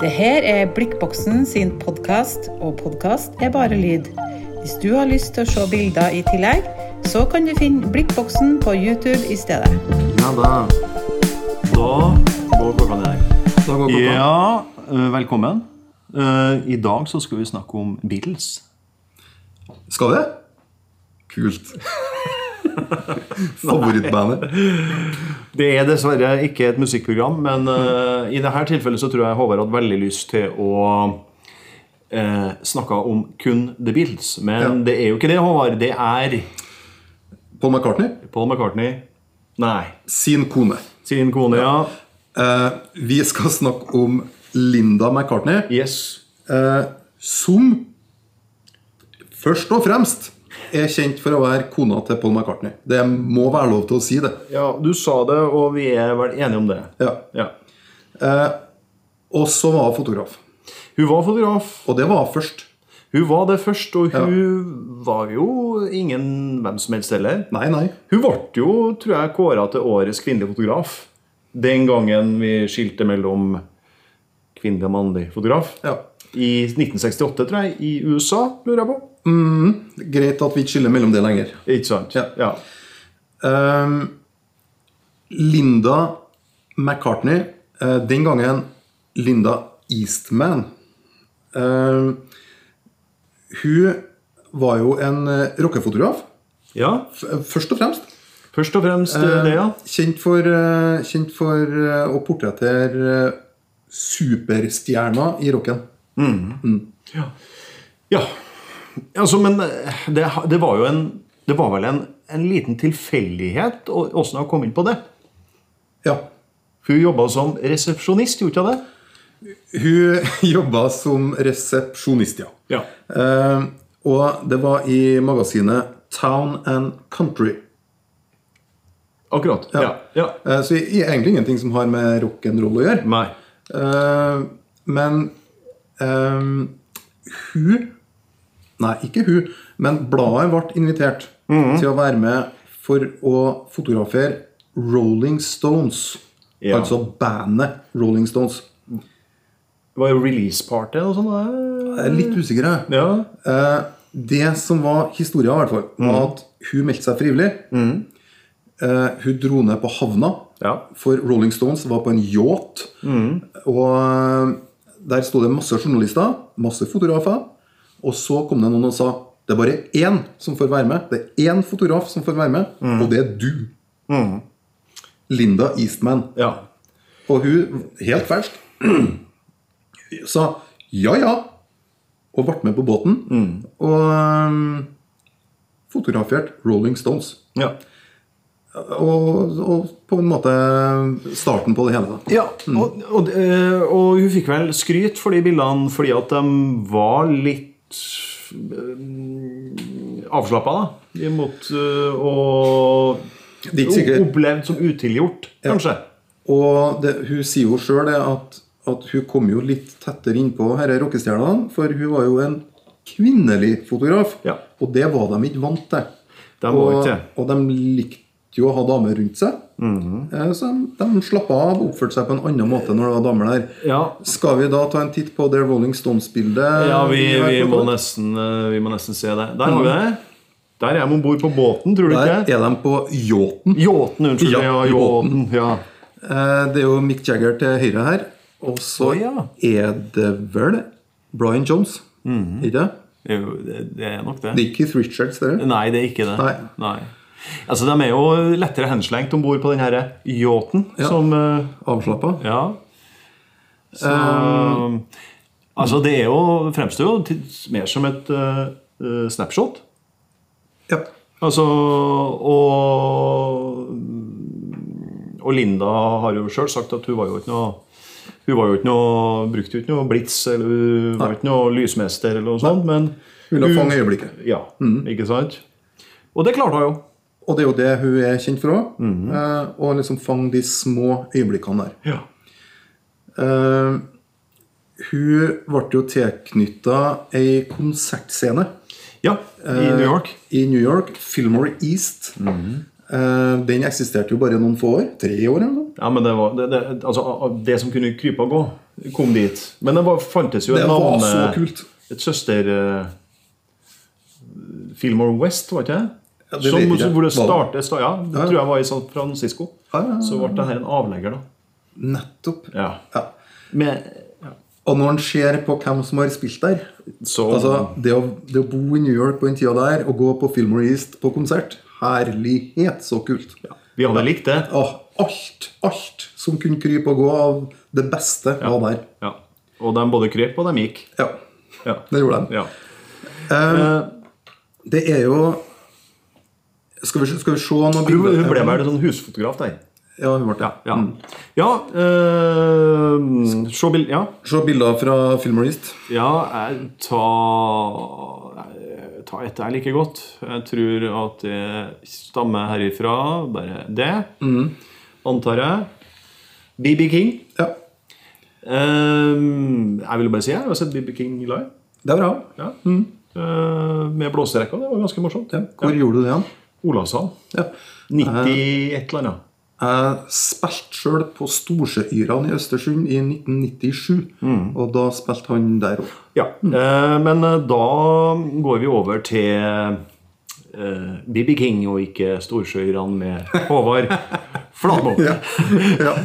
Det her er Blikkboksen sin podkast, og podkast er bare lyd. Hvis du har lyst til å se bilder i tillegg, så kan du finne Blikkboksen på YouTube i stedet. Ja da. Da går klokka ned. Da går klokka. Ja, eh, velkommen. Eh, I dag så skal vi snakke om Beatles. Skal vi? Kult. Favorittbandet. Det er dessverre ikke et musikkprogram, men uh, i dette tilfellet så tror jeg Håvard hadde veldig lyst til å uh, snakke om kun The Beatles. Men Ja. det er jo ikke det, Håvard. Det er Paul McCartney, Paul McCartney. Nei. sin kone. Sin kone, ja. Uh, vi skal snakke om Linda McCartney, Yes. som først og fremst er kjent for å være kona til Paul McCartney. Det må være lov til å si det. Ja, du sa det, og vi er vel enige om det. Ja. Ja. Eh, og så var hun fotograf. Hun var fotograf. Og det var først. Hun var det først, og hun var jo ingen hvem som helst heller. Nei, nei. Hun ble jo, tror jeg, kåra til årets kvinnelige fotograf. Den gangen vi skilte mellom kvinnelig og mannlig fotograf. Ja. I 1968, tror jeg, i USA, lurer jeg på. Greit at vi ikke skiller mellom det lenger. Ikke sant? Ja. ja. Um, Linda McCartney, uh, den gangen Linda Eastman uh, Hun var jo en eh, rockefotograf, Ja, først og fremst. Først og fremst eh, det, ja. Kjent for, kjent for å portrettere superstjerner i rocken. Ja. ja. Altså, men eh, det, det var jo en Det var vel en, en liten tilfeldighet åssen hun kom inn på det. Ja. Hun jobba som resepsjonist, gjorde hun det? Hun jobba som resepsjonist, ja. Ja. Eh, og det var i magasinet Town and Country. Akkurat. Ja. ja. Eh, så egentlig ingenting som har med rock'n'roll å gjøre. Nei. Eh, men hun Nei, ikke hun, men bladet ble invitert til å være med for å fotografere Rolling Stones. Ja. Altså bandet Rolling Stones. Det var jo release-party og sånn. Er litt usikker, jeg. Ja. Eh, det som var historien, i hvert fall, var at hun meldte seg frivillig. Eh, hun dro ned på havna, Ja. for Rolling Stones var på en yacht. Og eh, der sto det masse journalister, masse fotografer. Og så kom det noen og sa det er bare én som får være med. Det er én fotograf som får være med, og det er du. Linda Eastman. ja. Og hun, helt fersk, sa ja, ja. Og ble med på båten. Og um, fotograferte Rolling Stones. ja. Og, og på en måte starten på det hele. da. Ja, og, og, eh, og hun fikk vel skryt for de bildene fordi at de var litt uh, avslappa, da. Imot og sikkert. opplevd som utilgjort, kanskje. Og det, hun sier jo sjøl at, at hun kom jo litt tettere innpå disse rockestjernene. For hun var jo en kvinnelig fotograf. Ja. Og det var de ikke vant til. De og, og de likte å ha damer rundt seg. Mm -hmm. Så de, de slappa av oppførte seg på en annen måte når det var damer der. Ja, Skal vi da ta en titt på det Rolling Stones-bildet? ja vi, vi, må nesten, eh, vi må nesten se det. Der har vi det. Der er de om bord på båten, tror du Der ikke? er de på yachten. Yachten, unnskyld. Ja, yachten. Ja. Eh, Det er jo Mick Jagger til høyre her. Og så oh, er det vel Brian Jones. Mhm. Ikke det? Jo, det, er nok det. Det er ikke Keith Richards, det. Nei, det er ikke det. Nei. Altså, De er jo lettere henslengt om bord på den her yachten. Som eh, Avslappa. Ja. Så Altså, det er jo, fremstår jo mer som et eh, snapshot. Ja. Altså Og Og Linda har jo sjøl sagt at hun var jo ikke noe hun var jo ikke noe, brukte jo ikke noe blits eller hun var ikke noe lysmester, eller noe sånt, men Ville fange øyeblikket. Ja, ikke sant? Og det klarte hun jo. Og det er jo det hun er kjent for òg. Mhm. Å liksom fange de små øyeblikkene der. Ja. Eh, hun ble jo tilknytta ei konsertscene ja I New York. i New York, Fillmore East. Eh, den eksisterte jo bare noen få år. Tre år eller noe. Ja, men det var det, det, altså, det som kunne krype og gå, kom dit. Men det var, fantes jo Det et var så kult. Et søster Fillmore West, var ikke det? Ja, det som, som jeg ikke. Hvor det startet, sta- ja, det Ja. tror jeg var i San Francisco. Ja, ja, ja. Så ble det her en avlegger, da. Nettopp. Ja. Ja. Med, Og når en ser på hvem som har spilt der så Altså, det å, det å bo i New York på den tida der og gå på Fillmore East på konsert Herlighet, så kult. Vi hadde likt det. Åh, alt, alt som kunne krype og gå av det beste, var der. Ja. Og de både kryp og de gikk. Ja, Ja. det gjorde de. ja. Eh, det er jo Skal vi, skal vi se noen bilder? hun ble vel sånn husfotograf der. Ja, hun ble det. Ja. ja eh, Se bild... Ja. Se bilder fra Filmorist. Ja, jeg ta, ta et jeg liker godt. Jeg tror at det stammer herifra. Bare det. Antar jeg. BB King. Ja, Um, jeg vil bare si jeg har sett BB King live. det er bra. Ja. Eh, med blåserekka. Det var ganske morsomt. Ja. Hvor gjorde du det igjen? Olavshallen. Ja. 90 et eller annet. Jeg spilte sjøl på Storsjøyrene i Østersund i 1997. Og da spilte han der òg. Ja, eh, men eh, da går vi over til eh, BB King og ikke Storsjøyrene med Håvard Flatmo. Ja.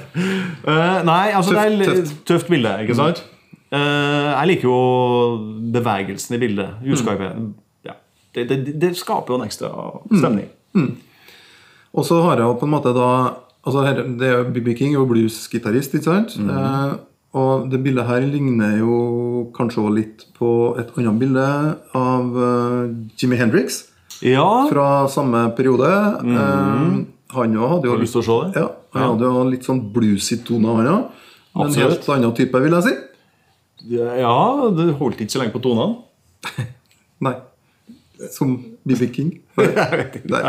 Eh, nei, altså det er Tøft, tøft bilde, ikke sant? Eh, jeg liker jo bevegelsen i bildet. Uskarpe. Ja. Det, det, det skaper jo en ekstra stemning. Og så har jeg jo på en måte da altså her, det er jo BB King er jo bluesgitarist, ikke sant? Eh, og det bildet her ligner jo kanskje også litt på et annet bilde av uh, Jimi Hendrix Ja, fra samme periode. Eh, han òg hadde jo lyst til å se det? ja, han hadde jo litt sånn bluesy tone, han òg. En helt annen type, vil jeg si. Ja, det holdt ikke så lenge på tonene. Nei. Som BB King. Nei.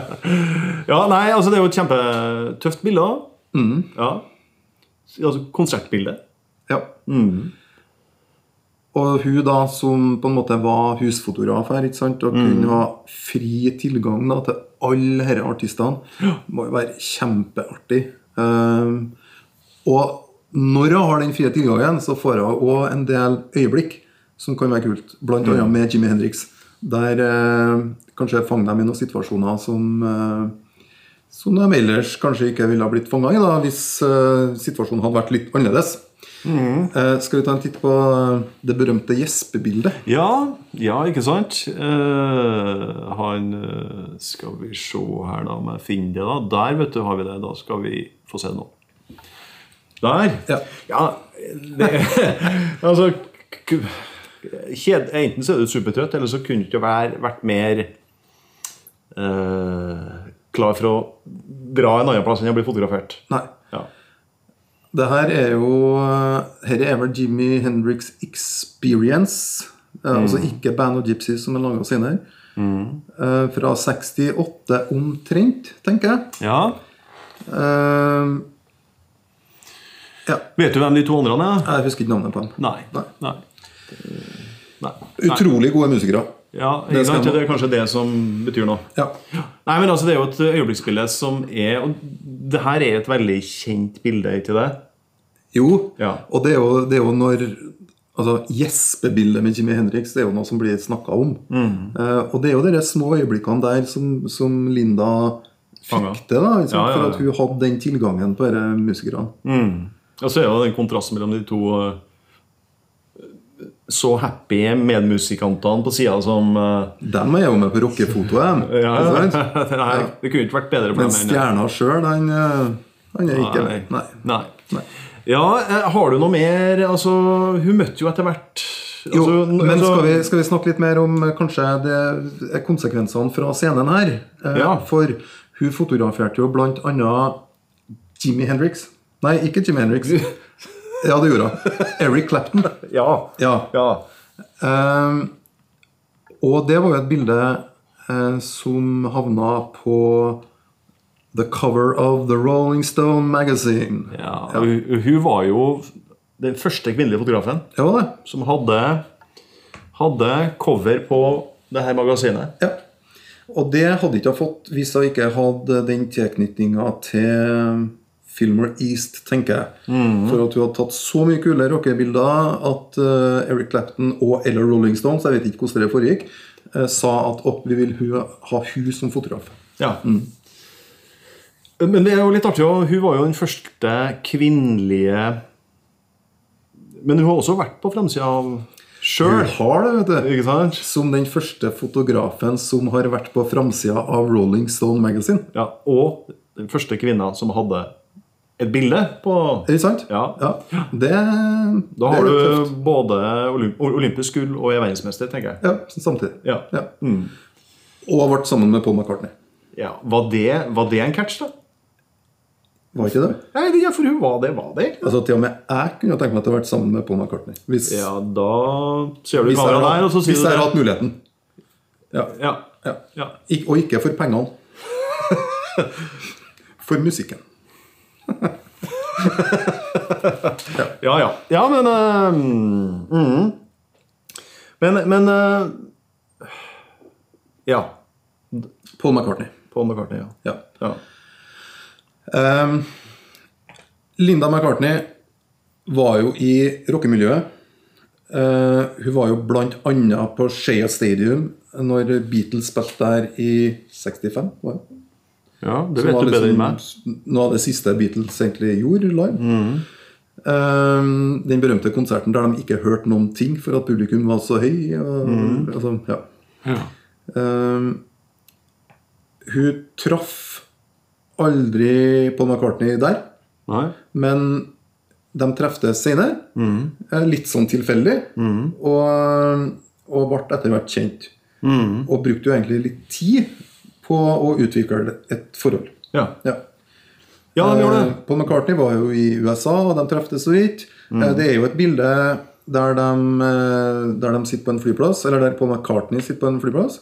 Ja, nei, altså det er jo et kjempetøft bilde. Mm. Ja. Altså konsertbilde. Ja. Og hun da som på en måte var husfotograf her, ikke sant, og kunne ha fri tilgang da, til alle disse artistene, må jo være kjempeartig. Um, og når hun har den frie tilgangen, så får hun òg en del øyeblikk som kan være kult. Blant annet med Jimmy Hendrix. Der eh, kanskje fanger dem i noen situasjoner som eh, som de ellers kanskje ikke ville ha blitt fanga i da, hvis eh, situasjonen hadde vært litt annerledes. Eh, skal vi ta en titt på eh, det berømte gjespebildet? Ja, ja, ikke sant? Eh, han Skal vi se her, da, om jeg finner det. da Der, vet du, har vi det. Da skal vi få se noe nå. Der. Ja. det, Altså kjed, Enten så er du supertrøtt, eller så kunne du ikke være, vært mer eh, klar for å dra en annen plass enn å bli fotografert. Nei. Ja. Det her er jo Her er vel Jimmy Hendrix Experience. Mm. Altså ikke Band of Gypsies som er laga senere. Eh, fra 68 omtrent, tenker jeg. ja. Eh, ja. Vet du hvem de to andre er? Jeg husker ikke navnet på dem. Nei. Nei. Nei. Nei. Utrolig gode musikere. Ja, Det sant? det er kanskje det som betyr noe. Ja. Nei, men altså Det er jo et øyeblikksbilde som er Og det her er et veldig kjent bilde, ikke det? Jo, Ja. og det er jo, det er jo når Altså, Gjespebildet med Jimmy Hendrix det er jo noe som blir snakka om. Eh, og det er jo de små øyeblikkene der som, som Linda fikk det, da, liksom. Ja. For at hun hadde den tilgangen på disse musikerne. Og så er det den kontrasten mellom de to eh, så happy medmusikantene på sida som uh, Dem er jo med på rockefotoet. ja, ja? Nei, Det kunne ikke vært bedre for Men stjerna sjøl, han, eh, er ikke Nei. Nei. Nei. Nei. Ja, eh, har du noe mer Altså, hun møtte jo etter hvert Jo, altså, men altså- skal vi, skal vi snakke litt mer om kanskje det, konsekvensene fra scenen her? Ja. For hun fotograferte jo annet Jimmy Hendrix. Nei, ikke Jimmy Hendrix. Ja, det gjorde hun. Eric Clapton. Ja. Ja. ja. Um, og det var jo et bilde eh, som havna på the cover of The Rolling Stone Magazine. ja. og Hun, hun var jo den første kvinnelige fotografen ja, det. som hadde, hadde cover på det her magasinet. Ja. Og det hadde ikke jeg fått hvis jeg ikke hadde den tilknytninga til Filmer East, tenker jeg. For at hun hadde tatt så mye kule rockebilder at uh, Eric Clapton og eller Rolling Stones, jeg vet ikke hvordan det foregikk, uh, sa at oh, vi vil hu- ha hun som fotograf. Ja. Men det er jo litt artig. Hun var jo den første kvinnelige Men hun har også vært på framsida av sjøl. har det, vet du. Som den første fotografen som har vært på framsida av Rolling Stone Magazine. Ja, Og den første kvinna som hadde et bilde på det sant? Ja. Ja, det, Da det har er du tøft. både olymp olympisk gull og er verdensmester, tenker jeg. Ja, samtidig. Ja. Ja. Og har vært sammen med Paul McCartney. ja. Var, det, var det en catch, da? Var ikke det? Nei, det- ja, for hun var det. Var det? Altså Til og med jeg kunne tenke meg at jeg har vært sammen med Paul McCartney. Hvis, Ja, da ser du kameraet der, og så sier hvis jeg har hatt muligheten. Ja. Ja. ja. Ja. Ik og ikke for pengene. for musikken. Ja, ja. Ja, men uh, mm. Men, men uh, Ja. Paul McCartney. Paul McCartney, ja. Ja. ja. Um, Linda McCartney var jo i rockemiljøet. Uh, hun var jo annet på Shea Stadium når Beatles spilte der i 65. Var det? Ja det vet du bedre enn meg. liksom Noe av det siste Beatles egentlig gjorde live. Ehm, den berømte konserten der de ikke hørte noen ting for at publikum var så høy. Og, altså, ja. Ja. Um, hun traff aldri Paul McCartney der, Nei? men de treftes senere. Mm. Litt sånn tilfeldig. Og, og ble etter hvert kjent. Og brukte jo egentlig litt tid på å utvikle et forhold. Ja. Ja. ja, de gjorde Eh, det. Paul McCartney var jo i USA, og de treftes så vidt. Mm. Det er jo et bilde der de, eh, der de sitter på en flyplass, eller der Paul McCartney sitter på en flyplass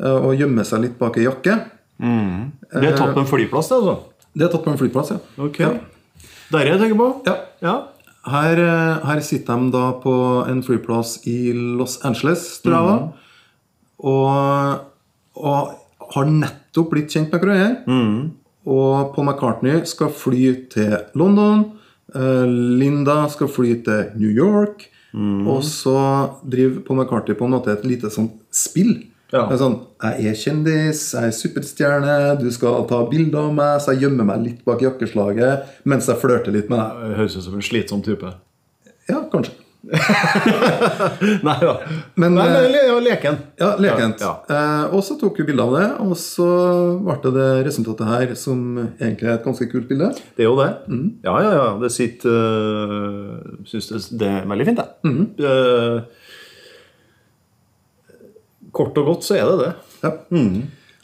eh, og gjemmer seg litt bak ei jakke. Det er tatt på en flyplass, det, altså? Det er tatt på en flyplass, ja. Okay. Ja. Der er jeg tenker på? ja. Ja. Her, eh, her sitter de da på en flyplass i Los Angeles, tror jeg Mm. Og, og har nettopp blitt kjent med hverandre. Og Paul McCartney skal fly til London. eh, Linda skal fly til New York. Og så driver Paul McCartney på en måte et lite sånt spill. Ja. Det er sånn, Jeg er kjendis, jeg er superstjerne, du skal ta bilder av meg, så jeg gjemmer meg litt bak jakkeslaget mens jeg flørter litt med deg. Høres ut som en slitsom type. Ja, kanskje. Nei da. Men, Nei, eh, men ja, leken. Ja, lekent. Ja, Eh, og så tok vi bilde av det, og så ble det resultatet her, som egentlig er et ganske kult bilde. Det er jo det. Ja, ja, ja. Det sitter uh, Syns det, det er veldig fint, jeg. Uh, kort og godt så er det det. Ja.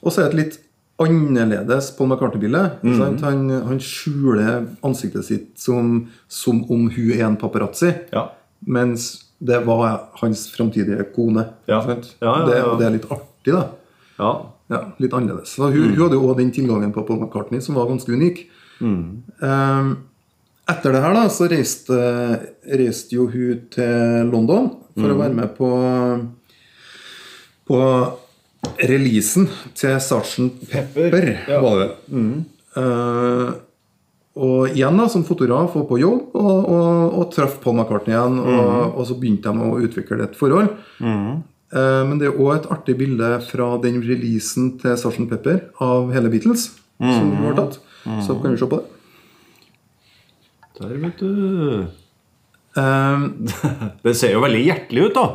Og så er det et litt annerledes Paul McCartney-bilde. Mm. Han, han skjuler ansiktet sitt som, som om hun er en paparazzi, Ja. Mens det var hans framtidige kone. Ja. Ja, ja, Det, det er litt artig, da. ja. Ja, Litt annerledes. Så hun, hun hadde jo også den tilgangen på Paul McCartney som var ganske unik. Um, etter det her da, så reiste, reiste jo hun til London for å være med på på releasen til Sergeant Pepper, ja. var det. Uh, og igjen da, som fotograf og på jobb, og, og, og traff Paul McCartney igjen. Og, og så begynte de å utvikle et forhold. Eh, men det er òg et artig bilde fra den releasen til Sarson Pepper av hele Beatles. Som var tatt. Så kan vi se på det. Der, vet du. Eh, Det ser jo veldig hjertelig ut, da.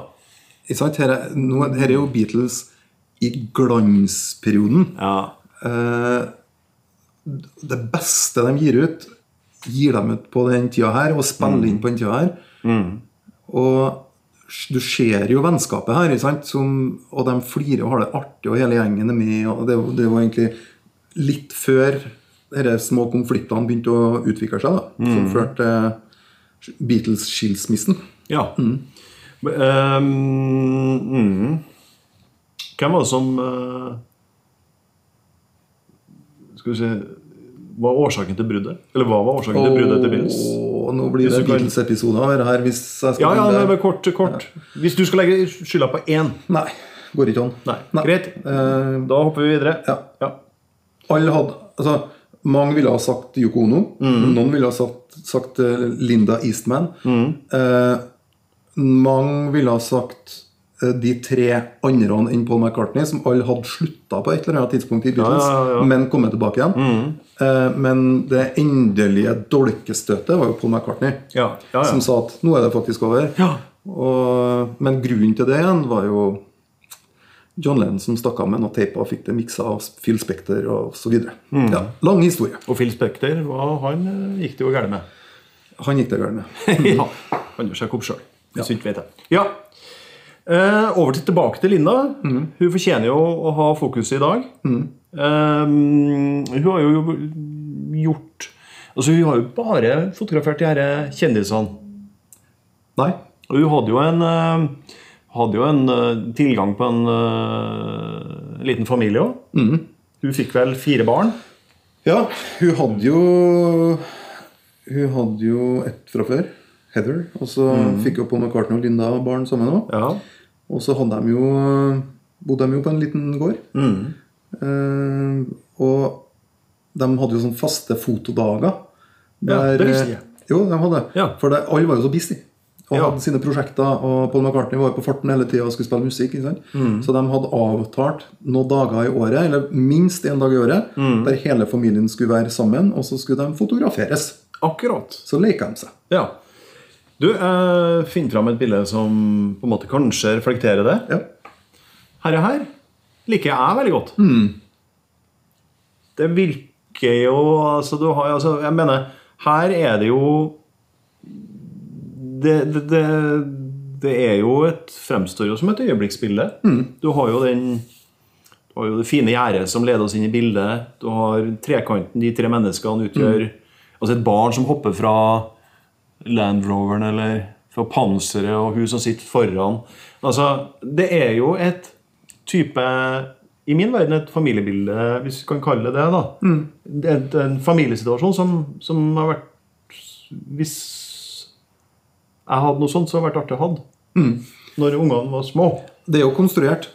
ikke sant? Her, er, nå, her er jo Beatles i glansperioden. Ja. Eh, det beste de gir ut, gir dem ut på den tida her, og spiller inn på den tida her. Og du ser jo vennskapet her? Som, og de flirer og har det artig, og hele gjengen er med. og Det, det var egentlig litt før disse små konfliktene begynte å utvikle seg, da, som førte til Beatles-skilsmissen. ja. Mm. Hvem var det som eh, Skal vi se Var årsaken til bruddet? Eller hva var årsaken til bruddet til Beatles? Nå blir det Beatles-episoder av her. Hvis jeg skal Ja, ja, det er kort, kort, kort. Hvis du skal legge skylda på én Nei, Går ikke an. Nei. Greit. Uh, Da hopper vi videre. ja. Ja. Alle hadde altså, Mange ville ha sagt Yoko Ono. Mm. Noen ville ha sagt, sagt eh, Linda Eastman. Mm. Eh, mange ville ha sagt de tre andre enn Paul McCartney, som alle hadde slutta på et eller annet tidspunkt i Beatles, Ja, ja, ja. men kommet tilbake igjen. Eh, men det endelige dolkestøtet var jo Paul McCartney, som sa at nå er det faktisk over. Ja. Og, men grunnen til det igjen var jo John Lennon som stakk av med noe teip og fikk det miksa av Phil Spector videre. Mm. Ja, lang historie. Og Phil Spekter, hva- han eh, gikk det jo gærent med. Han gikk det galt med. ja. gjør seg opp sjøl. Ja. du vet jeg. Ja. Eh, over til tilbake til Linda. Hun fortjener jo å ha fokus i dag. Eh, hun har jo gjort Altså Hun har jo bare fotografert de her kjendisene. Nei. Og hun hadde jo en eh, hadde jo en eh, tilgang på en uh, liten familie òg. Hun fikk vel fire barn. Ja, hun hadde jo Hun hadde jo ett fra før. Heather. Og så fikk jo Paul McCartney og Linda barn sammen òg. Ja. Og så hadde de jo bodde de jo på en liten gård. Eh, og de hadde jo sånne faste fotodager. Ja, det visste jeg. eh, Jo, de hadde. Ja. For det, alle var jo så busy. Og Ja. hadde sine prosjekter. Og Paul McCartney var på farten hele tida og skulle spille musikk. Mm. Så de hadde avtalt noen dager i året, eller minst én dag i året, Mm. der hele familien skulle være sammen, og så skulle de fotograferes. Akkurat. Så leka de seg. Ja. Du, eh, finn fram et bilde som på en måte kanskje reflekterer det. Ja. Herre her liker jeg veldig godt. Det virker jo altså, du har, altså, Jeg mener, her er det jo det, det, det, det er jo et fremstår jo som et øyeblikksbilde. Du har jo den du har jo det fine gjerdet som leder oss inn i bildet. Du har trekanten de tre menneskene utgjør. Altså et barn som hopper fra Land Roveren eller fra panseret, og hun som sitter foran. Altså, Det er jo et type I min verden et familiebilde, hvis vi kan kalle det det. Det er en familiesituasjon som, som har vært Hvis jeg hadde noe sånt, så hadde det vært artig å ha. Når ungene var små. Det er jo konstruert.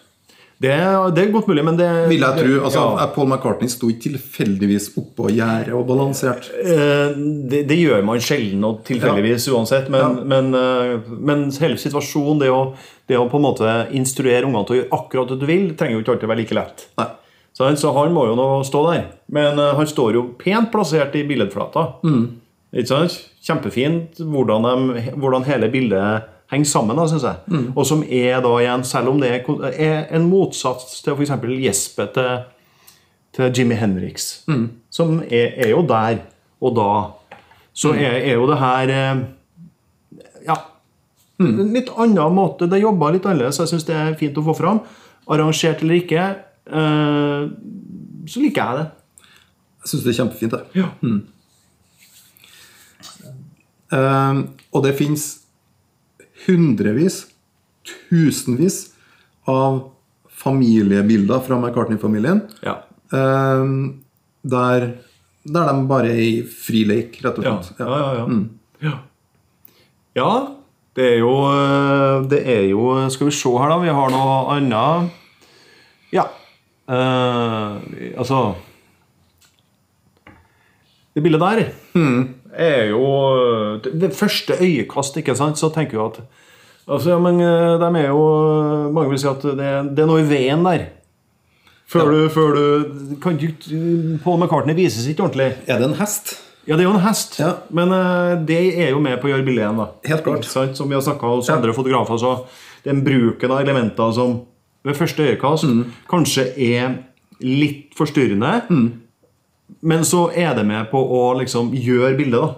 Det, det er godt mulig, men det Vil jeg tro. altså, ja. Paul McCartney sto ikke tilfeldigvis oppå gjerdet og balansert. Eh, det, det gjør man sjelden og tilfeldigvis uansett. Men, Ja. men, eh, men hele situasjonen, det å, det å på en måte instruere ungene til å gjøre akkurat det du vil, trenger jo ikke alltid være like lett. Så han, så han må jo nå stå der. Men eh, han står jo pent plassert i billedflata. Ikke sant? Kjempefint hvordan, de, hvordan hele bildet henger sammen, da, synes jeg. Og som er da igjen, selv om det er, en motsats til f.eks. gjespet til, til Jimmy Henriks, som er, er jo der og da, så er, er jo det her eh, Ja. Mm. litt annen måte. Det jobba litt annerledes, jeg syns det er fint å få fram. Arrangert eller ikke, eh, så liker jeg det. Jeg syns det er kjempefint. det. Ja. Uh, og det fins hundrevis, tusenvis av familiebilder fra McCartney-familien Ja. eh, der, der de bare er i fri lek, rett og slett. ja, ja. ja. ja. ja det er jo eh, Det er jo Skal vi se her, da. Vi har noe annet. Ja. Eh, altså Det bildet der er jo det, det første øyekast, ikke sant, så tenker du at Altså, ja, men eh, de er jo Mange vil si at det, det er noe i veien der. Før du, før du kan du, Paul McCartney vises ikke ordentlig. Er det en hest? Ja, det er jo en hest, Ja. men uh, det er jo med på å gjøre bildet igjen. da. Helt klart. Sant? Som vi har snakka hos andre fotografer, så den bruken av elementer som ved første øyekast Mm. kanskje er litt forstyrrende, men så er det med på å liksom gjøre bildet, da.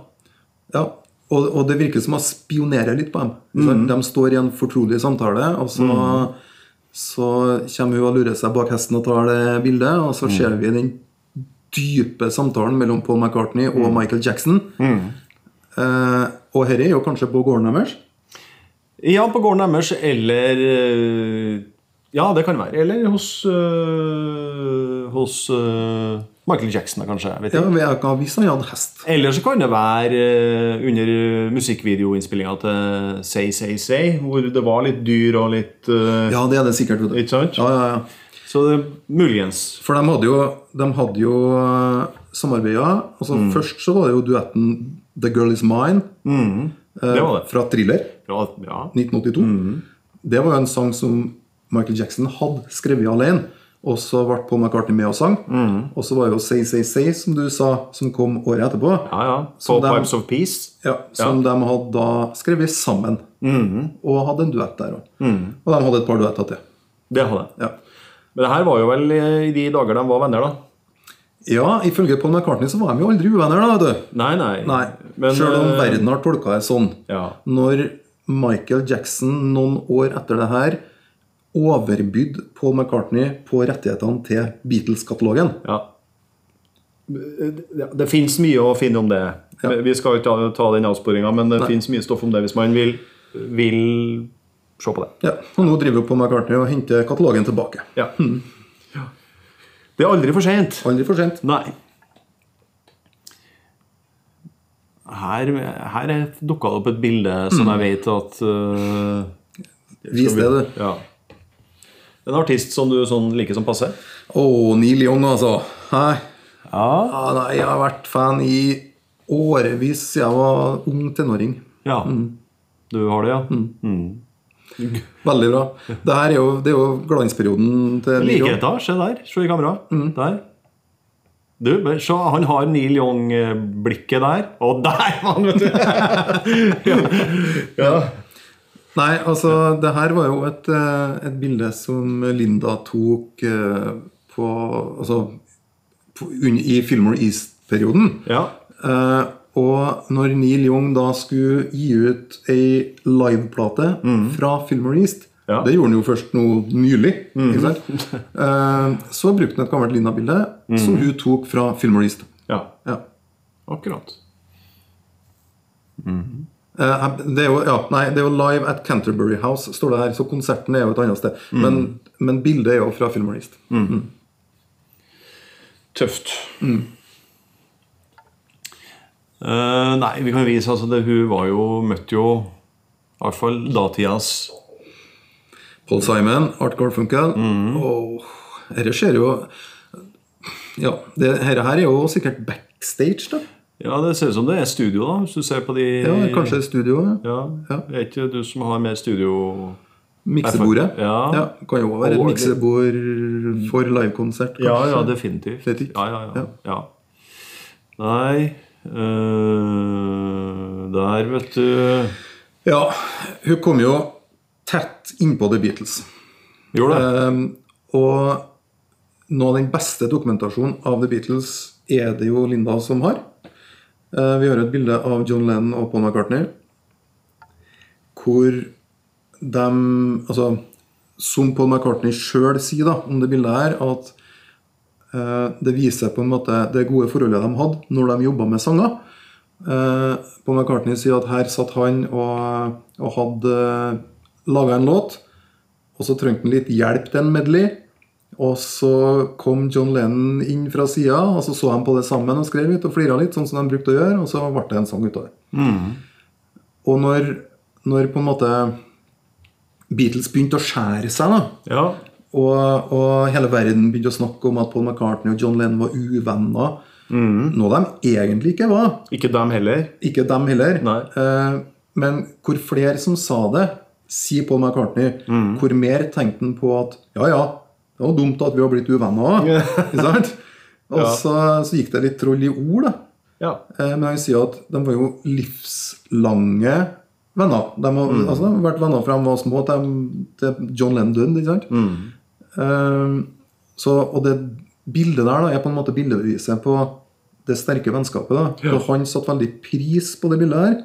Ja. Og, og det virker som å spionere litt på dem. Mm. De står i en fortrolig samtale, og så, så kommer hun og lurer seg bak hesten og tar det bildet, og Mm. så ser vi den dype samtalen mellom Paul McCartney og Mm. Michael Jackson. Eh, og dette er jo kanskje på gården deres. Ja, på gården deres, eller eh, Ja, det kan være. Eller hos, øh, hos øh, Michael Jackson, kanskje. jeg vet Ja, ikke. hvis han hadde hest. Eller så kan det være eh, under musikkvideoinnspillinga til Say Say Say, hvor det var litt dyr og litt eh, Ja, det er det sikkert. Ikke sant? Ja, ja, ja. Så det muligens. For de hadde jo, de hadde jo samarbeida. Altså, Mm. Først så var det jo duetten The Girl Is Mine eh, Det det. fra Thriller Ja, ja. 1982. Mm. Det var jo en sang som Michael Jackson hadde skrevet alene. Og så ble Paul McCartney med og sang. Mm. Og så var det jo Say Say Say, som du sa, som kom året etterpå. ja, ja. På Pipes of Peace. Ja, Som de hadde da skrevet sammen. Mm. Og hadde en duett der òg. Og de hadde et par duetter til. Det hadde. Ja. Men det her var jo vel i de dager de var venner, da. ja, ifølge Paul McCartney så var de jo aldri uvenner, da. vet du. Nei, nei. Nei, Men, Selv om eh, verden har tolka det sånn. Ja. Når Michael Jackson noen år etter det her overbydde Paul McCartney på rettighetene til Beatles-katalogen ja. Det, det fins mye å finne om det. Ja. Vi skal ikke ta, ta den avsporinga, men det fins mye stoff om det hvis man vil, vil se på det. ja, Og nå driver jo Paul McCartney og henter katalogen tilbake. Ja. Ja. Det er aldri for sent. Aldri for sent. Nei. Her, her dukka det opp et bilde som jeg vet at uh, Vis det, du. Ja. En artist som du sånn liker som passe? Å, Neil Young, altså. Hei. Ja. Ja, nei, jeg har vært fan i årevis jeg var ung tenåring. ja. Du har det, ja? Mm. Veldig bra. Det her er jo, det er jo glansperioden til Neil Young. Likheter. Se der. Se i kamera. Der. Du, se, han har Neil Young-blikket der. Og der var han, vet du! ja. ja. Nei, altså, det her var jo et, eh, et bilde som Linda tok eh, på Altså på, i Filmore East-perioden. ja. Eh, og når Neil Young da skulle gi ut ei liveplate fra Filmore East Ja. Det gjorde han jo først nå nylig. Ikke sant? Eh, så brukte han et gammelt Linda-bilde som hun tok fra Filmore East. ja. Ja. Akkurat. Eh, det, er jo, ja, nei, det er jo Live at Canterbury House, står det her. Så konserten er jo et annet sted. Men, men bildet er jo fra Filmornist. Mm. Mm. Tøft. Uh, nei, vi kan vise altså det, Hun var jo møtte jo i hvert fall datidas Paul Simon, Art Garfunkel. Og dette skjer jo Ja, det, dette her er jo sikkert backstage, da. Ja, det ser ut som det er studio, da, hvis du ser på de Ja, Kanskje studio. Ja. Ja, Ja. Er ikke du som har mer studio Miksebordet. Ja. Kan jo være et miksebord for livekonsert. Ja, ja, definitivt. Ja, ja, ja. Ja. ja. Nei øh, Der, vet du Ja, hun kom jo tett innpå The Beatles. Gjorde det? Um, og noe av den beste dokumentasjonen av The Beatles er det jo Linda som har. Eh, vi har et bilde av John Lennon og Paul McCartney hvor de Altså, som Paul McCartney sjøl sier da, om det bildet her, at eh, det viser på en måte det gode forholdet de hadde når de jobba med sanger. Eh, Paul McCartney sier at her satt han og, og hadde laga en låt, og så trengte han litt hjelp til en medley. Og så kom John Lennon inn fra sida, og så så de på det sammen og skrev litt og flira litt, sånn som de brukte å gjøre, og så ble det en sang ut av det. Og når, når på en måte Beatles begynte å skjære seg, da, Ja. og, og hele verden begynte å snakke om at Paul McCartney og John Lennon var uvenner, noe de egentlig ikke var. Ikke dem heller. Ikke dem heller. Eh, men hvor flere som sa det, sier Paul McCartney, hvor mer tenkte han på at ja, ja, det var dumt at vi har blitt uvenner òg. Og Ja. så, så gikk det litt troll i ord, da. Ja. Eh, Men vil si at de var jo livslange venner. De har, altså, de har vært venner fra de var små til, John Lennon ikke sant? Eh, så, og det bildet der da, er på en måte bildebeviset på det sterke vennskapet. da. Og han satte veldig pris på det bildet her.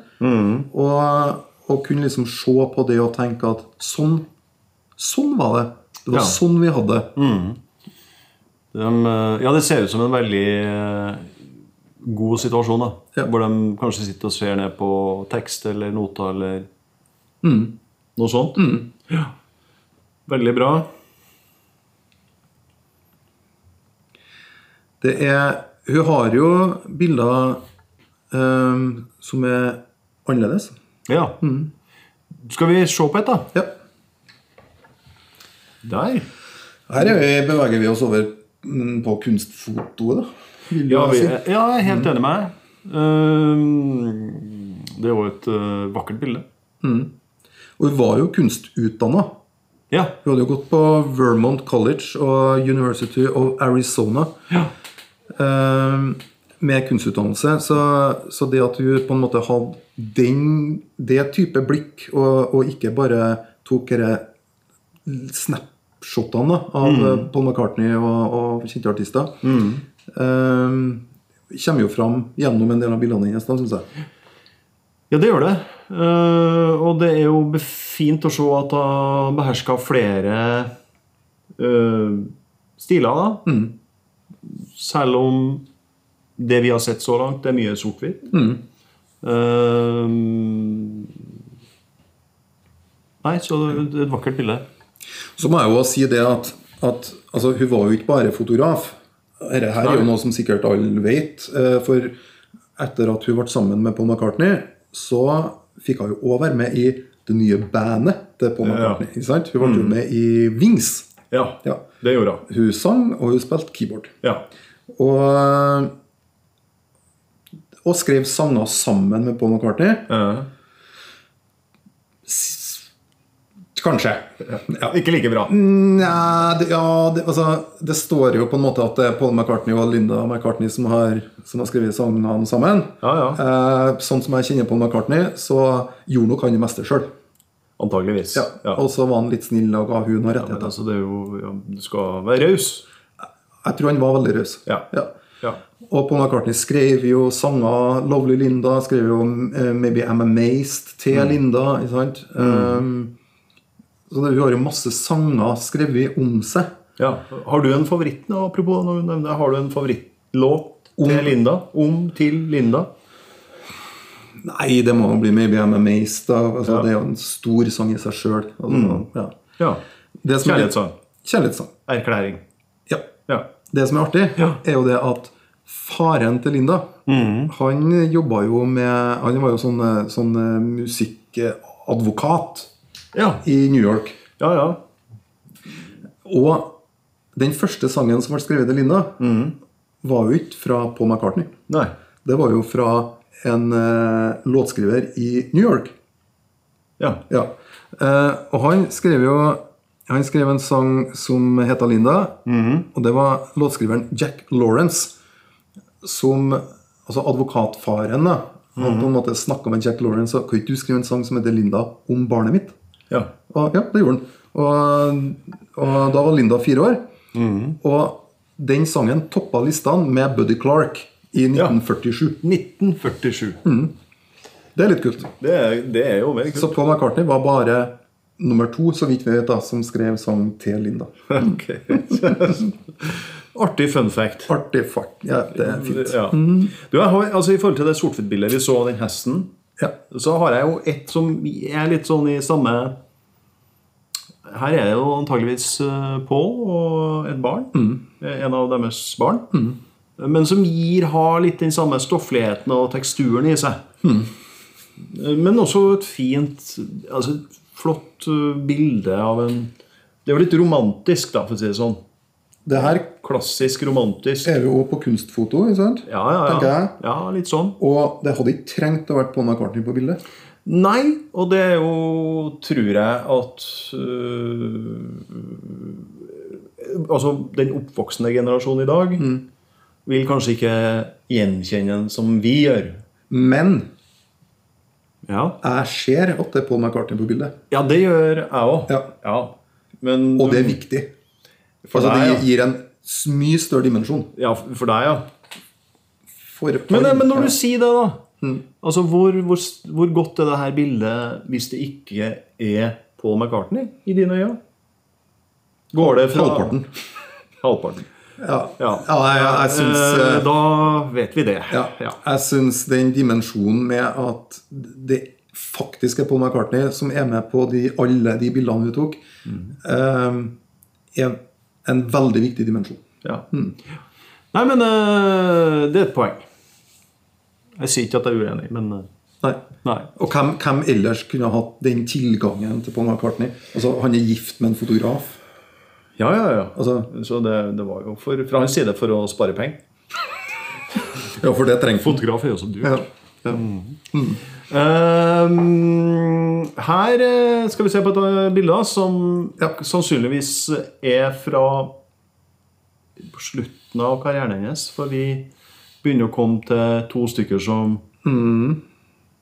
Og, og kunne liksom se på det og tenke at sånn, sånn var det. Det var Ja. sånn vi hadde Mm. De, øh, ja, det ser ut som en veldig øh, god situasjon. da Ja. Hvor de kanskje sitter og ser ned på tekst eller noter eller noe sånt. Ja. Veldig bra. Det er Hun har jo bilder um, som er annerledes. Ja. Skal vi se på et, da? Ja. Der. Her er vi, beveger vi oss over mm, på kunstfotoet, da. Ja, vi, ja, jeg er helt enig med deg. Uh, det er jo et uh, vakkert bilde. Og hun var jo kunstutdanna. Ja. Hun hadde jo gått på Vermont College og University of Arizona ja. uh, med kunstutdannelse. Så, så det at hun på en måte hadde den, det type blikk, og, og ikke bare tok dette snapshotene da, av mm. Paul McCartney og, og kjente artister, eh, kommer jo fram gjennom en del av bildene hennes, syns jeg. Ja, det gjør det. Uh, og det er jo fint å se at hun beherska flere uh, stiler, da. Selv om det vi har sett så langt, er mye sort-hvitt. Eh, nei, så det det er et vakkert bilde. Så må jeg jo si det at, at altså, hun var jo ikke bare fotograf. Dette her er jo noe som sikkert alle vet. eh, For etter at hun ble sammen med Paul McCartney, så fikk hun jo òg være med i det nye bandet til Paul Ja. Mm. McCartney. Ikke sant? Hun ble jo med i Wings. Ja, Ja. det gjorde hun. Hun sang, og hun spilte keyboard. Ja. Og, og skrev sanger sammen med Paul McCartney. Eh, Kanskje. Ja. ikke like bra. Nei, det, ja, det, altså, det står jo på en måte at det er Paul McCartney og Linda McCartney som har, som har skrevet sangene sammen. Ja, ja. Eh, sånn som jeg kjenner Paul McCartney, så gjorde nok han det meste sjøl. Antageligvis. Ja. Og så var han litt snill og ga hun noen rettigheter. altså, det jo, ja, du skal være raus. Jeg tror han var veldig raus. Ja. Og Paul McCartney skrev jo sanger. Lovely Linda skrev jo eh, Maybe I'm Amazed til Mm. Linda. ikke sant? Um, så det, hun har jo masse sanger skrevet om seg. Ja. Har du en favoritt nå, apropos når du nevner? Har du en favorittlåt til Linda? Om til Linda? Nei, det må bli Maybe I'm Amazed. Altså, Ja. Det er jo en stor sang i seg sjøl. Altså, ja. Ja. Er- Kjærlighetssang. Kjærlighetssang. Erklæring. Ja. Ja. Det som er artig, Ja. er jo det at faren til Linda Han jobba jo med Han var jo sånn, eh, sånn eh, musikkadvokat Ja. i New York. Ja, ja. Og den første sangen som ble skrevet til Linda, var jo ikke fra Paul McCartney. Nei. Det var jo fra en uh, låtskriver i New York. Ja. Ja. Uh, og han skrev jo Han skrev en sang som heter Linda. Og det var låtskriveren Jack Lawrence som Altså advokatfaren da Han på en måte snakka med Jack Lawrence og kan ikke du skrive en sang som heter Linda om barnet mitt. Ja. Og ja, det gjorde han. Og, og da var Linda fire år. Og den sangen toppa listene med Buddy Clark i 1947. 1947. Det er litt kult. Det, er, det er jo veldig kult. Så. Paul McCartney var bare nummer to, så vidt vi vet, da, som skrev sang til Linda. Ok. Artig fun fact. Artig fart. Ja, det er fint. Ja. Du, jeg har, altså I forhold til det sort-hvitt-bildet vi så av den hesten, Ja. så har jeg jo et som er litt sånn i samme Her er det jo antageligvis eh, Paul og et barn. Mm. En av deres barn. Men som gir, har litt den samme stoffligheten og teksturen i seg. Mm. Men også et fint altså et flott eh, bilde av en Det er jo litt romantisk, da, for å si det sånn. Det her Klassisk romantisk. er jo på kunstfoto, sant? Ja, ja, ja. jeg. ja litt sånn. Og det hadde ikke trengt å vært Paul McCartney på bildet. Nei, og det er jo, tror jeg, at øh, Altså, den oppvoksende generasjonen i dag vil kanskje ikke gjenkjenne den som vi gjør. Men Ja, jeg ser at det er Paul McCartney på bildet. ja det gjør jeg òg. Ja. ja. Og det er viktig. For altså, deg, det gir en mye større dimensjon. Ja, for deg, ja. For Men, alle- men når ja. du sier det, da Altså, hvor, hvor, hvor godt er det her bildet hvis det ikke er Paul McCartney i dine øyne? Går det fra Halvparten. Halvparten. Ja, Ja. ja jeg, jeg, jeg syns Eh, eh, Da vet vi det. ja, Jeg syns den dimensjonen med at det faktisk er Paul McCartney som er med på de, alle de bildene vi tok, Mm. eh, er en veldig viktig dimensjon. Ja. Mm. Nei, men uh, det er et poeng. Jeg sier ikke at jeg er uenig, men uh, Nei. nei. Og hvem, hvem ellers kunne hatt den tilgangen til Paul McCartney? Altså, Han er gift med en fotograf. Ja, ja, ja. Altså, Så det, det var jo for, fra hans side for å spare penger. ja, for det trenger Fotograf er jo så dyrt. Ja. Ja. Ehm, her eh, skal vi se på et eh, bilde som Ja. sannsynligvis er fra på slutten av karrieren hennes. For vi begynner å komme til to stykker som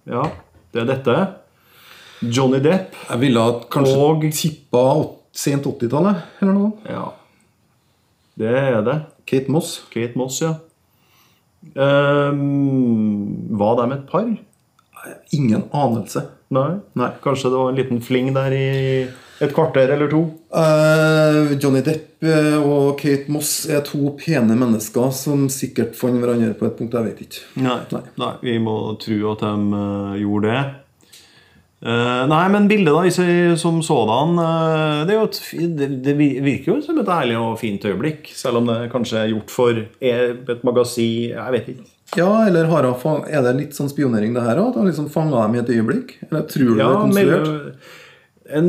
Ja, det er dette. Johnny Depp. Jeg ville kanskje Og- tippa sent 80-tallet, eller noe. Ja. Det er det. Kate Moss. Kate Moss, ja. Um, var de et par? Ingen anelse. Nei. Nei. Kanskje det var en liten fling der i et kvarter eller to? Uh, Johnny Depp eh, og Kate Moss er to pene mennesker som sikkert fant hverandre på et punkt. Jeg vet ikke. Nei. Nei. vi må tro at de uh, gjorde det. Uh, nei, men bildet da, som sådan det, er jo et, det, det virker jo som et ærlig og fint øyeblikk. Selv om det kanskje er gjort for et magasin Jeg vet ikke. Ja, eller fang- er det litt sånn spionering, det her òg? At han liksom fanga dem i et øyeblikk? Eller tror du det er konstruert? en,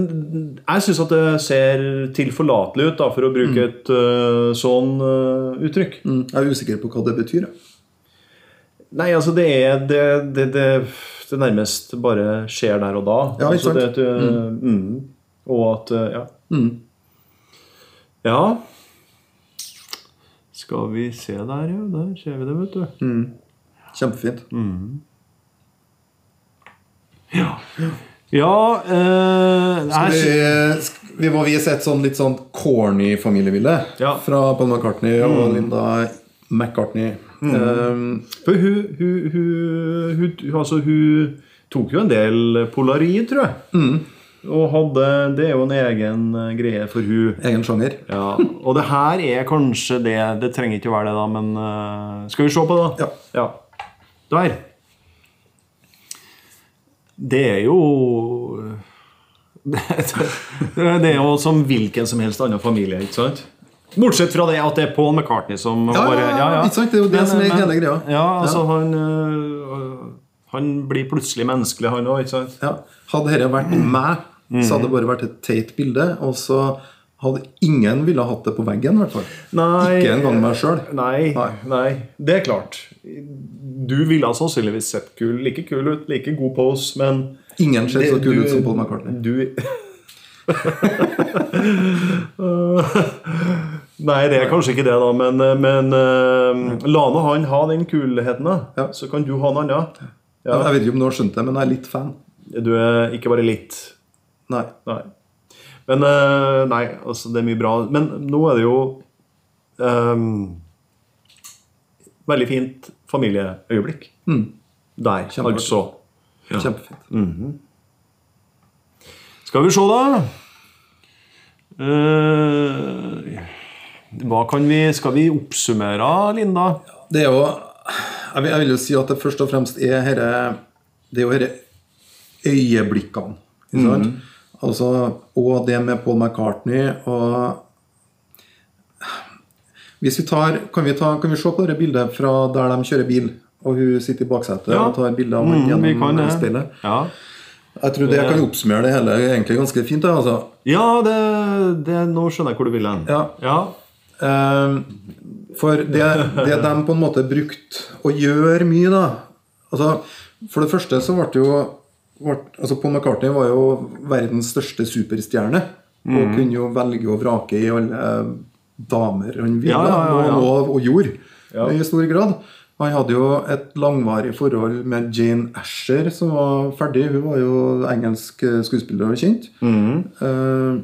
jeg syns at det ser tilforlatelig ut, da, for å bruke et uh, sånn uh, uttrykk. Mm, jeg er usikker på hva det betyr. jeg. Nei, altså det er det, det, det, det nærmest bare skjer der og da. Ja, altså, det, at, uh, mm. Og at Ja. Mm. Ja. Skal vi se der, ja. Der ser vi det, vet du. Kjempefint. Ja. Ja eh, Skal vi, sk- vi må vise et sånn litt sånn corny familiebilde Ja. fra Paul McCartney og Linda McCartney. Um, For hun, hun, hun, hun, altså, hun tok jo en del polaroid, tror jeg. Og hadde Det er jo en egen eh, greie for hun. egen sjanger. Ja, Og det her er kanskje det Det trenger ikke å være det, da, men uh, Skal vi se på det? Ja. ja. Der. Det er jo det, er jo som hvilken som helst annen familie, ikke sant? Bortsett fra det at det er Paul McCartney som Ja, bare ja, ja, ikke sant? Det er jo det som er hele greia. Ja, altså Han øh, Han blir plutselig menneskelig, han òg, ikke sant? Ja. Hadde dette vært meg, så hadde det bare vært et teit bilde. Og så hadde ingen ville hatt det på veggen, i hvert fall. Nei. Ikke engang meg sjøl. Nei, Nei. nei, det er klart. Du ville sannsynligvis sett kul, like kul ut, like god pose, men Ingen ser så kul du- ut som Paul McCartney. Du Nei, det er kanskje ikke det, da, men, men uh, la nå han ha den kulheten, da. Ja. Så kan du ha en annen. Ja. Jeg vet ikke om du har skjønt det, men jeg er litt fan. Du er ikke bare litt Nei. Nei. Men eh, Nei, altså, det er mye bra. Men nå er det jo um, Veldig fint familieøyeblikk. Der, Kjempefint. altså. Kjempefint. Skal vi se, da. Uh, hva kan vi Skal vi oppsummere, Linda? Det er jo jeg vil, jeg vil jo si at det først og fremst er herre Det er jo herre øyeblikkene. Ikke sant? Altså, og det med Paul McCartney og Hvis vi tar, kan, vi ta, kan vi se på det bildet fra der de kjører bil, og hun sitter i baksetet Ja. og tar bilde av ham Mm, kan gjennom det. speilet? Ja, Jeg tror det kan oppsummere det hele egentlig ganske fint. da, Altså. ja det, det, nå skjønner jeg hvor du vil hen. Ja. ja. Um, for det, det de på en måte brukte å gjøre mye, da altså, For det første så ble det jo altså Paul McCartney var jo verdens største superstjerne. Mm. Og kunne jo velge og vrake i alle eh, damer han ville, Ja, ja, ja. Og, og gjorde i stor grad. Han hadde jo et langvarig forhold med Jane Asher, som var ferdig. Hun var jo engelsk eh, skuespiller og kjent. Mm. Eh,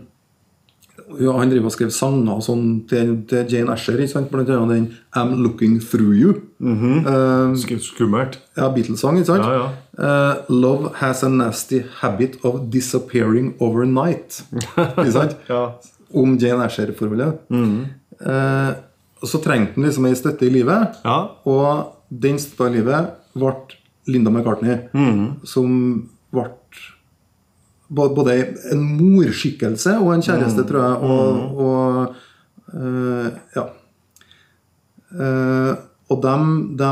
ja, han driver og skrev sanger sånn til, til Jane Asher. Blant annet den 'I'm Looking Through You'. Mm -hmm. uh, Skummelt. ja, Beatles-sang. ikke sant? Ja, ja. Uh, 'Love has a nasty habit of disappearing overnight'. ikke sant? Ja. Om Jane Asher-forholdet. -hmm. uh, så trengte han liksom ei støtte i livet. ja. Og den støtta i livet ble Linda McCartney, som ble både en morskikkelse og en kjæreste, tror jeg. Og, og eh, ja. Uh, og de,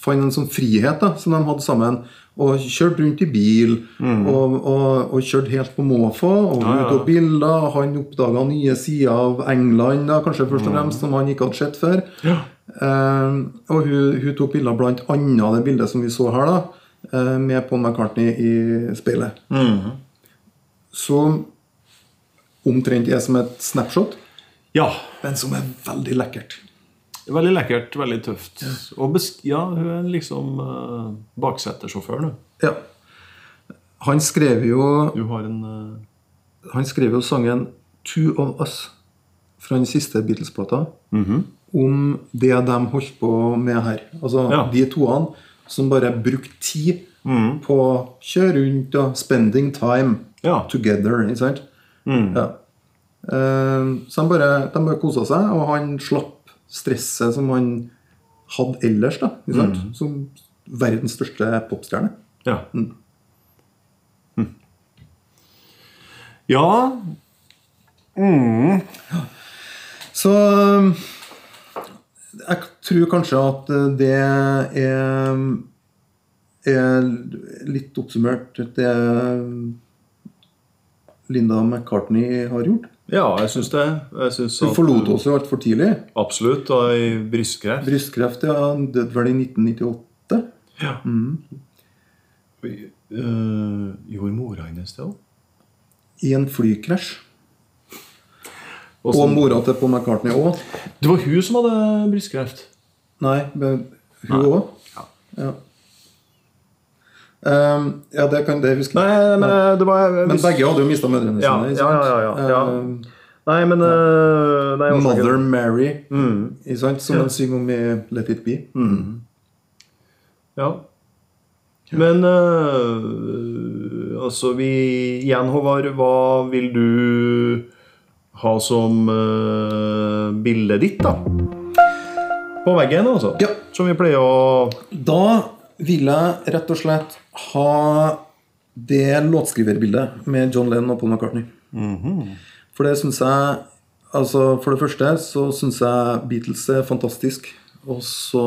fant en sånn frihet da, som de hadde sammen. Og kjørte rundt i bil og, og, og kjørte helt på måfå. Og Ja, ja. bilder. Han oppdaga nye sider av England, da, kanskje først og fremst, som han ikke hadde sett før. Eh, og hun, hun tok bilder blant annet det bildet som vi så her, da, eh, med Paul McCartney i speilet. Som omtrent er som et snapshot, Ja. men som er veldig lekkert. Veldig lekkert, veldig tøft. Og besk ja, hun er liksom uh, baksetersjåfør du. Ja. Han skrev jo Du har en uh... Han skrev jo sangen 'Two of Us' fra den siste Beatles-plata. Om det de holdt på med her. Altså Ja. de toene som bare brukte tid på å kjøre rundt og 'spending time Ja. together'. Ikke sant? Ja. Eh, så de bare, de bare kosa seg, og han slapp stresset som han hadde ellers. da, sant? Som verdens største popstjerne. Ja. Mm. Ja Så um, jeg tror kanskje at uh, det er, er litt oppsummert det Linda McCartney har gjort. Ja, jeg syns det. Jeg synes Hun forlot oss jo altfor tidlig. Absolutt. Og I brystkreft. Brystkreft ja, Han døde vel i 1998. Ja. Eh, gjorde mora hennes det òg? I en flykrasj. Og Og mora til Paul McCartney òg. Det var hun som hadde brystkreft? Nei, men hun òg. Ja. Ja. Um, ja, det kan det huske Nei, men eh, det var Men begge hadde jo mista mødrene Ja, sine. ikke ja, sant? ja, ja, ja. Um, Nei, men uh, nei, Mother Mother Mary, Mm. ikke sant? som en synger om i Let It Be. Ja. Men uh, altså vi Igjen, Håvard, hva vil du ha som uh, bildet ditt, da? På veggen, altså? Ja. Som vi pleier å Da vil jeg rett og slett ha det låtskriverbildet med John Lennon og Paul McCartney. For det syns jeg Altså, for det første så syns jeg Beatles er fantastisk. Og så,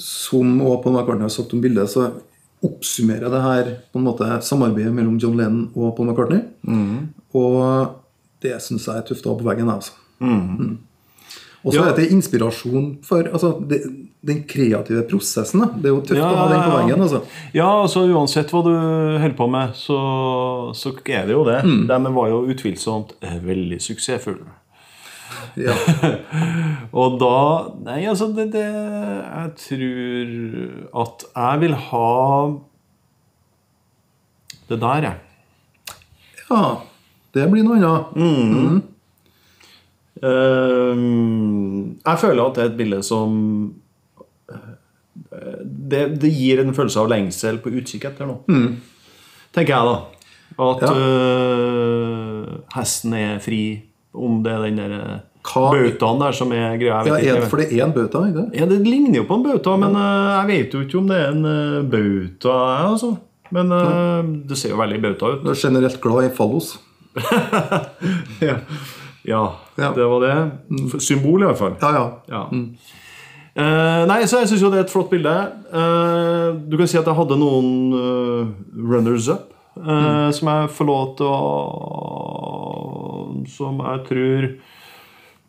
som også Paul McCartney har sagt om bildet, så oppsummerer det her på en måte samarbeidet mellom John Lennon og Paul McCartney. Og det syns jeg er tøft å ha på veggen. Altså. Mm. Og så Ja. er det inspirasjon for altså, det, den kreative prosessen. Da. Det er jo tøft Ja, å ha den på veggen. Altså. Ja, altså uansett hva du holder på med, så, så er det jo det. De var jo utvilsomt eh, veldig suksessfulle. Ja. Og da Nei, altså det, det Jeg tror at jeg vil ha det der, jeg. ja, det blir noe annet. Ehm, jeg føler at det er et bilde som eh, det, det gir en følelse av lengsel på utkikk etter noe. Tenker jeg, da. At Ja. øh, hesten er fri, om det er den der øh, bautaen der som er greia. Ja, ikke. for det er en bauta, ikke det? Ja, det ligner jo på en bauta, men øh, jeg vet jo ikke om det er en uh, bauta. Altså. Men øh, det ser jo veldig bauta ut. Du er generelt glad i fallos. ja. ja, Ja. det var det. Symbol, i hvert fall. Ja, ja. Ja. Eh, nei, så jeg syns jo det er et flott bilde. Uh, du kan si at jeg hadde noen uh, runners up mm. som jeg får lov til å Som jeg tror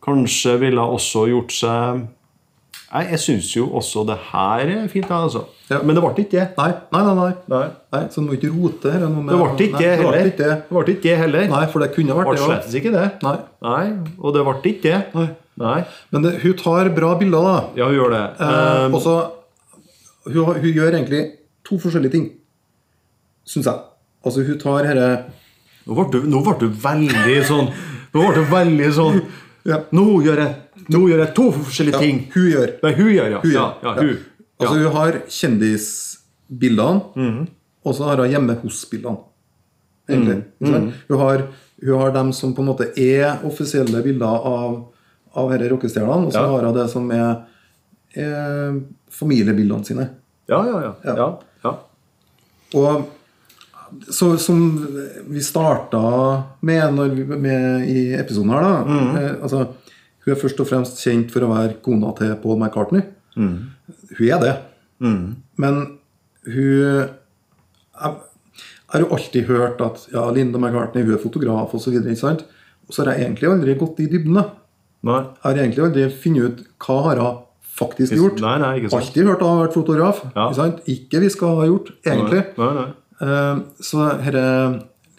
kanskje ville også gjort seg Nei, Jeg syns jo også det her er fint, altså. Ja. Men det ble ikke det. Nei, nei, nei. nei. Nei. så du må ikke rote her. Det ble ikke det heller. det. Ble ikke det heller. Nei, for det kunne vært det. det slett ikke det. Nei. Nei, Og det ble ikke det. Nei. Nei. Men det, hun tar bra bilder, da. Ja, hun gjør det. Eh, Eh, og så hun, hun gjør egentlig to forskjellige ting, syns jeg. Altså, hun tar herre Nå nå ble du veldig sånn Nå ble du veldig sånn Ja. Nå gjør jeg, nå gjør jeg to forskjellige ting. Hun gjør. Nei, hun gjør, ja. Hun ja, gjør. ja, hun. Altså, ja. hun har kjendisbildene, Mhm. og så har hun hjemme hos-bildene. Egentlig. Mhm. ikke? Hun, har, hun har dem som på en måte er offisielle bilder av, av disse rockestjernene, og så Ja. har hun det som er, er familiebildene sine. ja, ja, ja. Ja. Og så som vi starta med, vi, med i episoden her, da Mhm. eh, altså, Hun er først og fremst kjent for å være kona til Paul McCartney. Hun er det. Men hun Jeg har jo alltid hørt at ja, Linda McCartney hun er fotograf osv. Og så har jeg egentlig aldri gått i dybden. Nei. Jeg har egentlig aldri funnet ut hva har hun faktisk gjort. Nei, nei, ikke sant. Alltid hørt at hun har vært fotograf. Ja. Ikke sant? Ikke vi skal ha gjort, egentlig. Nei, nei. nei. Så dette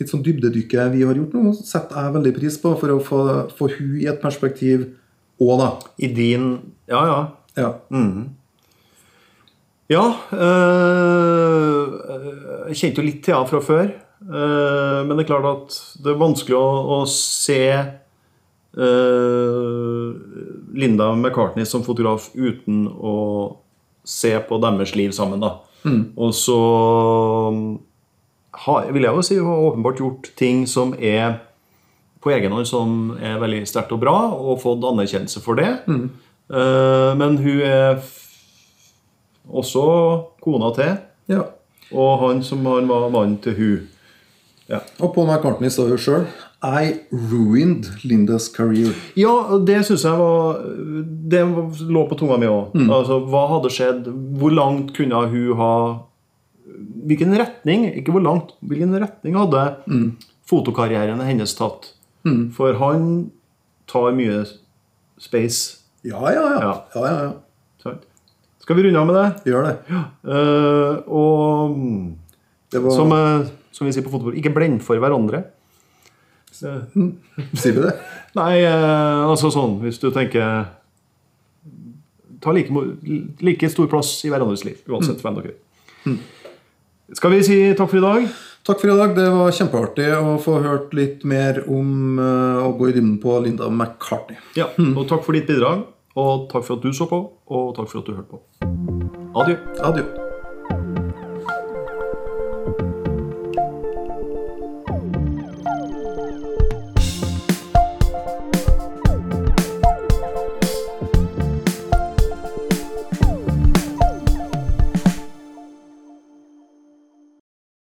litt sånn dybdedykket vi har gjort nå, setter jeg veldig pris på for å få, få hun i et perspektiv òg, da. I din Ja, ja. Ja. Ja øh, Jeg kjente jo litt til henne fra før. øh, men det er klart at det er vanskelig å, å se øh, Linda McCartney som fotograf uten å se på deres liv sammen. da. Og så har, vil jeg jo si hun har åpenbart gjort ting som er på egen hånd som er veldig sterkt og bra, og fått anerkjennelse for det. Eh, men hun er også kona til, ja. og han som han var mannen til hun. Ja. Og Paul McCartney sa jo sjøl I ruined Lindas career. Ja, det syns jeg var Det lå på tunga mi òg. Altså, hva hadde skjedd? Hvor langt kunne hun ha Hvilken retning ikke hvor langt, hvilken retning hadde fotokarrieren hennes tatt? For han tar mye space. Ja, ja, ja. Ja. ja. Skal vi runde av med det? Gjør det. Uh, og mm, Det var som, uh, som vi sier på fotball, ikke blend for hverandre. Sier vi det? Nei, uh, altså sånn hvis du tenker Ta like, like stor plass i hverandres liv, uansett hvem dere er. Skal vi si takk for i dag? Takk for i dag. Det var kjempeartig å få hørt litt mer om eh, å gå i dybden på Linda McCartney. Ja, og takk for ditt bidrag. Og takk for at du så på, og takk for at du hørte på. Adjø. Adjø.